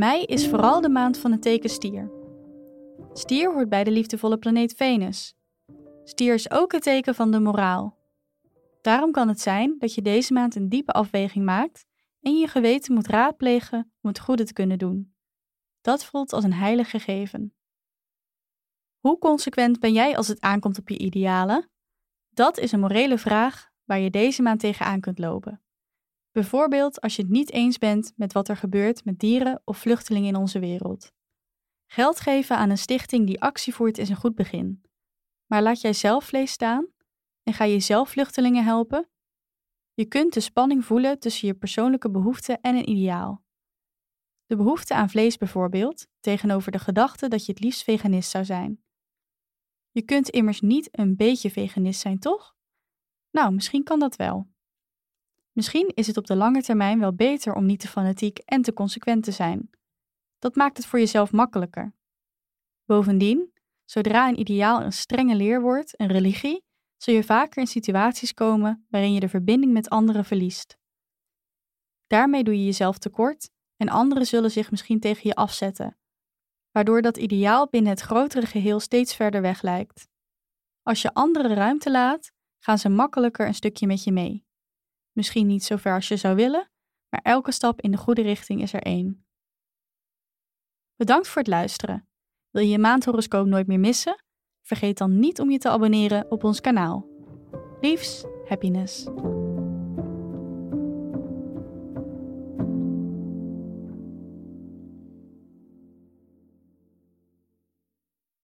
Mei is vooral de maand van het teken stier. Stier hoort bij de liefdevolle planeet Venus. Stier is ook het teken van de moraal. Daarom kan het zijn dat je deze maand een diepe afweging maakt en je geweten moet raadplegen om het goede te kunnen doen. Dat voelt als een heilig gegeven. Hoe consequent ben jij als het aankomt op je idealen? Dat is een morele vraag waar je deze maand tegenaan kunt lopen. Bijvoorbeeld als je het niet eens bent met wat er gebeurt met dieren of vluchtelingen in onze wereld. Geld geven aan een stichting die actie voert is een goed begin. Maar laat jij zelf vlees staan en ga je zelf vluchtelingen helpen? Je kunt de spanning voelen tussen je persoonlijke behoeften en een ideaal. De behoefte aan vlees bijvoorbeeld, tegenover de gedachte dat je het liefst veganist zou zijn. Je kunt immers niet een beetje veganist zijn, toch? Nou, misschien kan dat wel. Misschien is het op de lange termijn wel beter om niet te fanatiek en te consequent te zijn. Dat maakt het voor jezelf makkelijker. Bovendien, zodra een ideaal een strenge leer wordt, een religie, zul je vaker in situaties komen waarin je de verbinding met anderen verliest. Daarmee doe je jezelf tekort en anderen zullen zich misschien tegen je afzetten, waardoor dat ideaal binnen het grotere geheel steeds verder weg lijkt. Als je anderen ruimte laat, gaan ze makkelijker een stukje met je mee. Misschien niet zo ver als je zou willen, maar elke stap in de goede richting is er één. Bedankt voor het luisteren. Wil je je maandhoroscoop nooit meer missen? Vergeet dan niet om je te abonneren op ons kanaal. Liefs, happiness.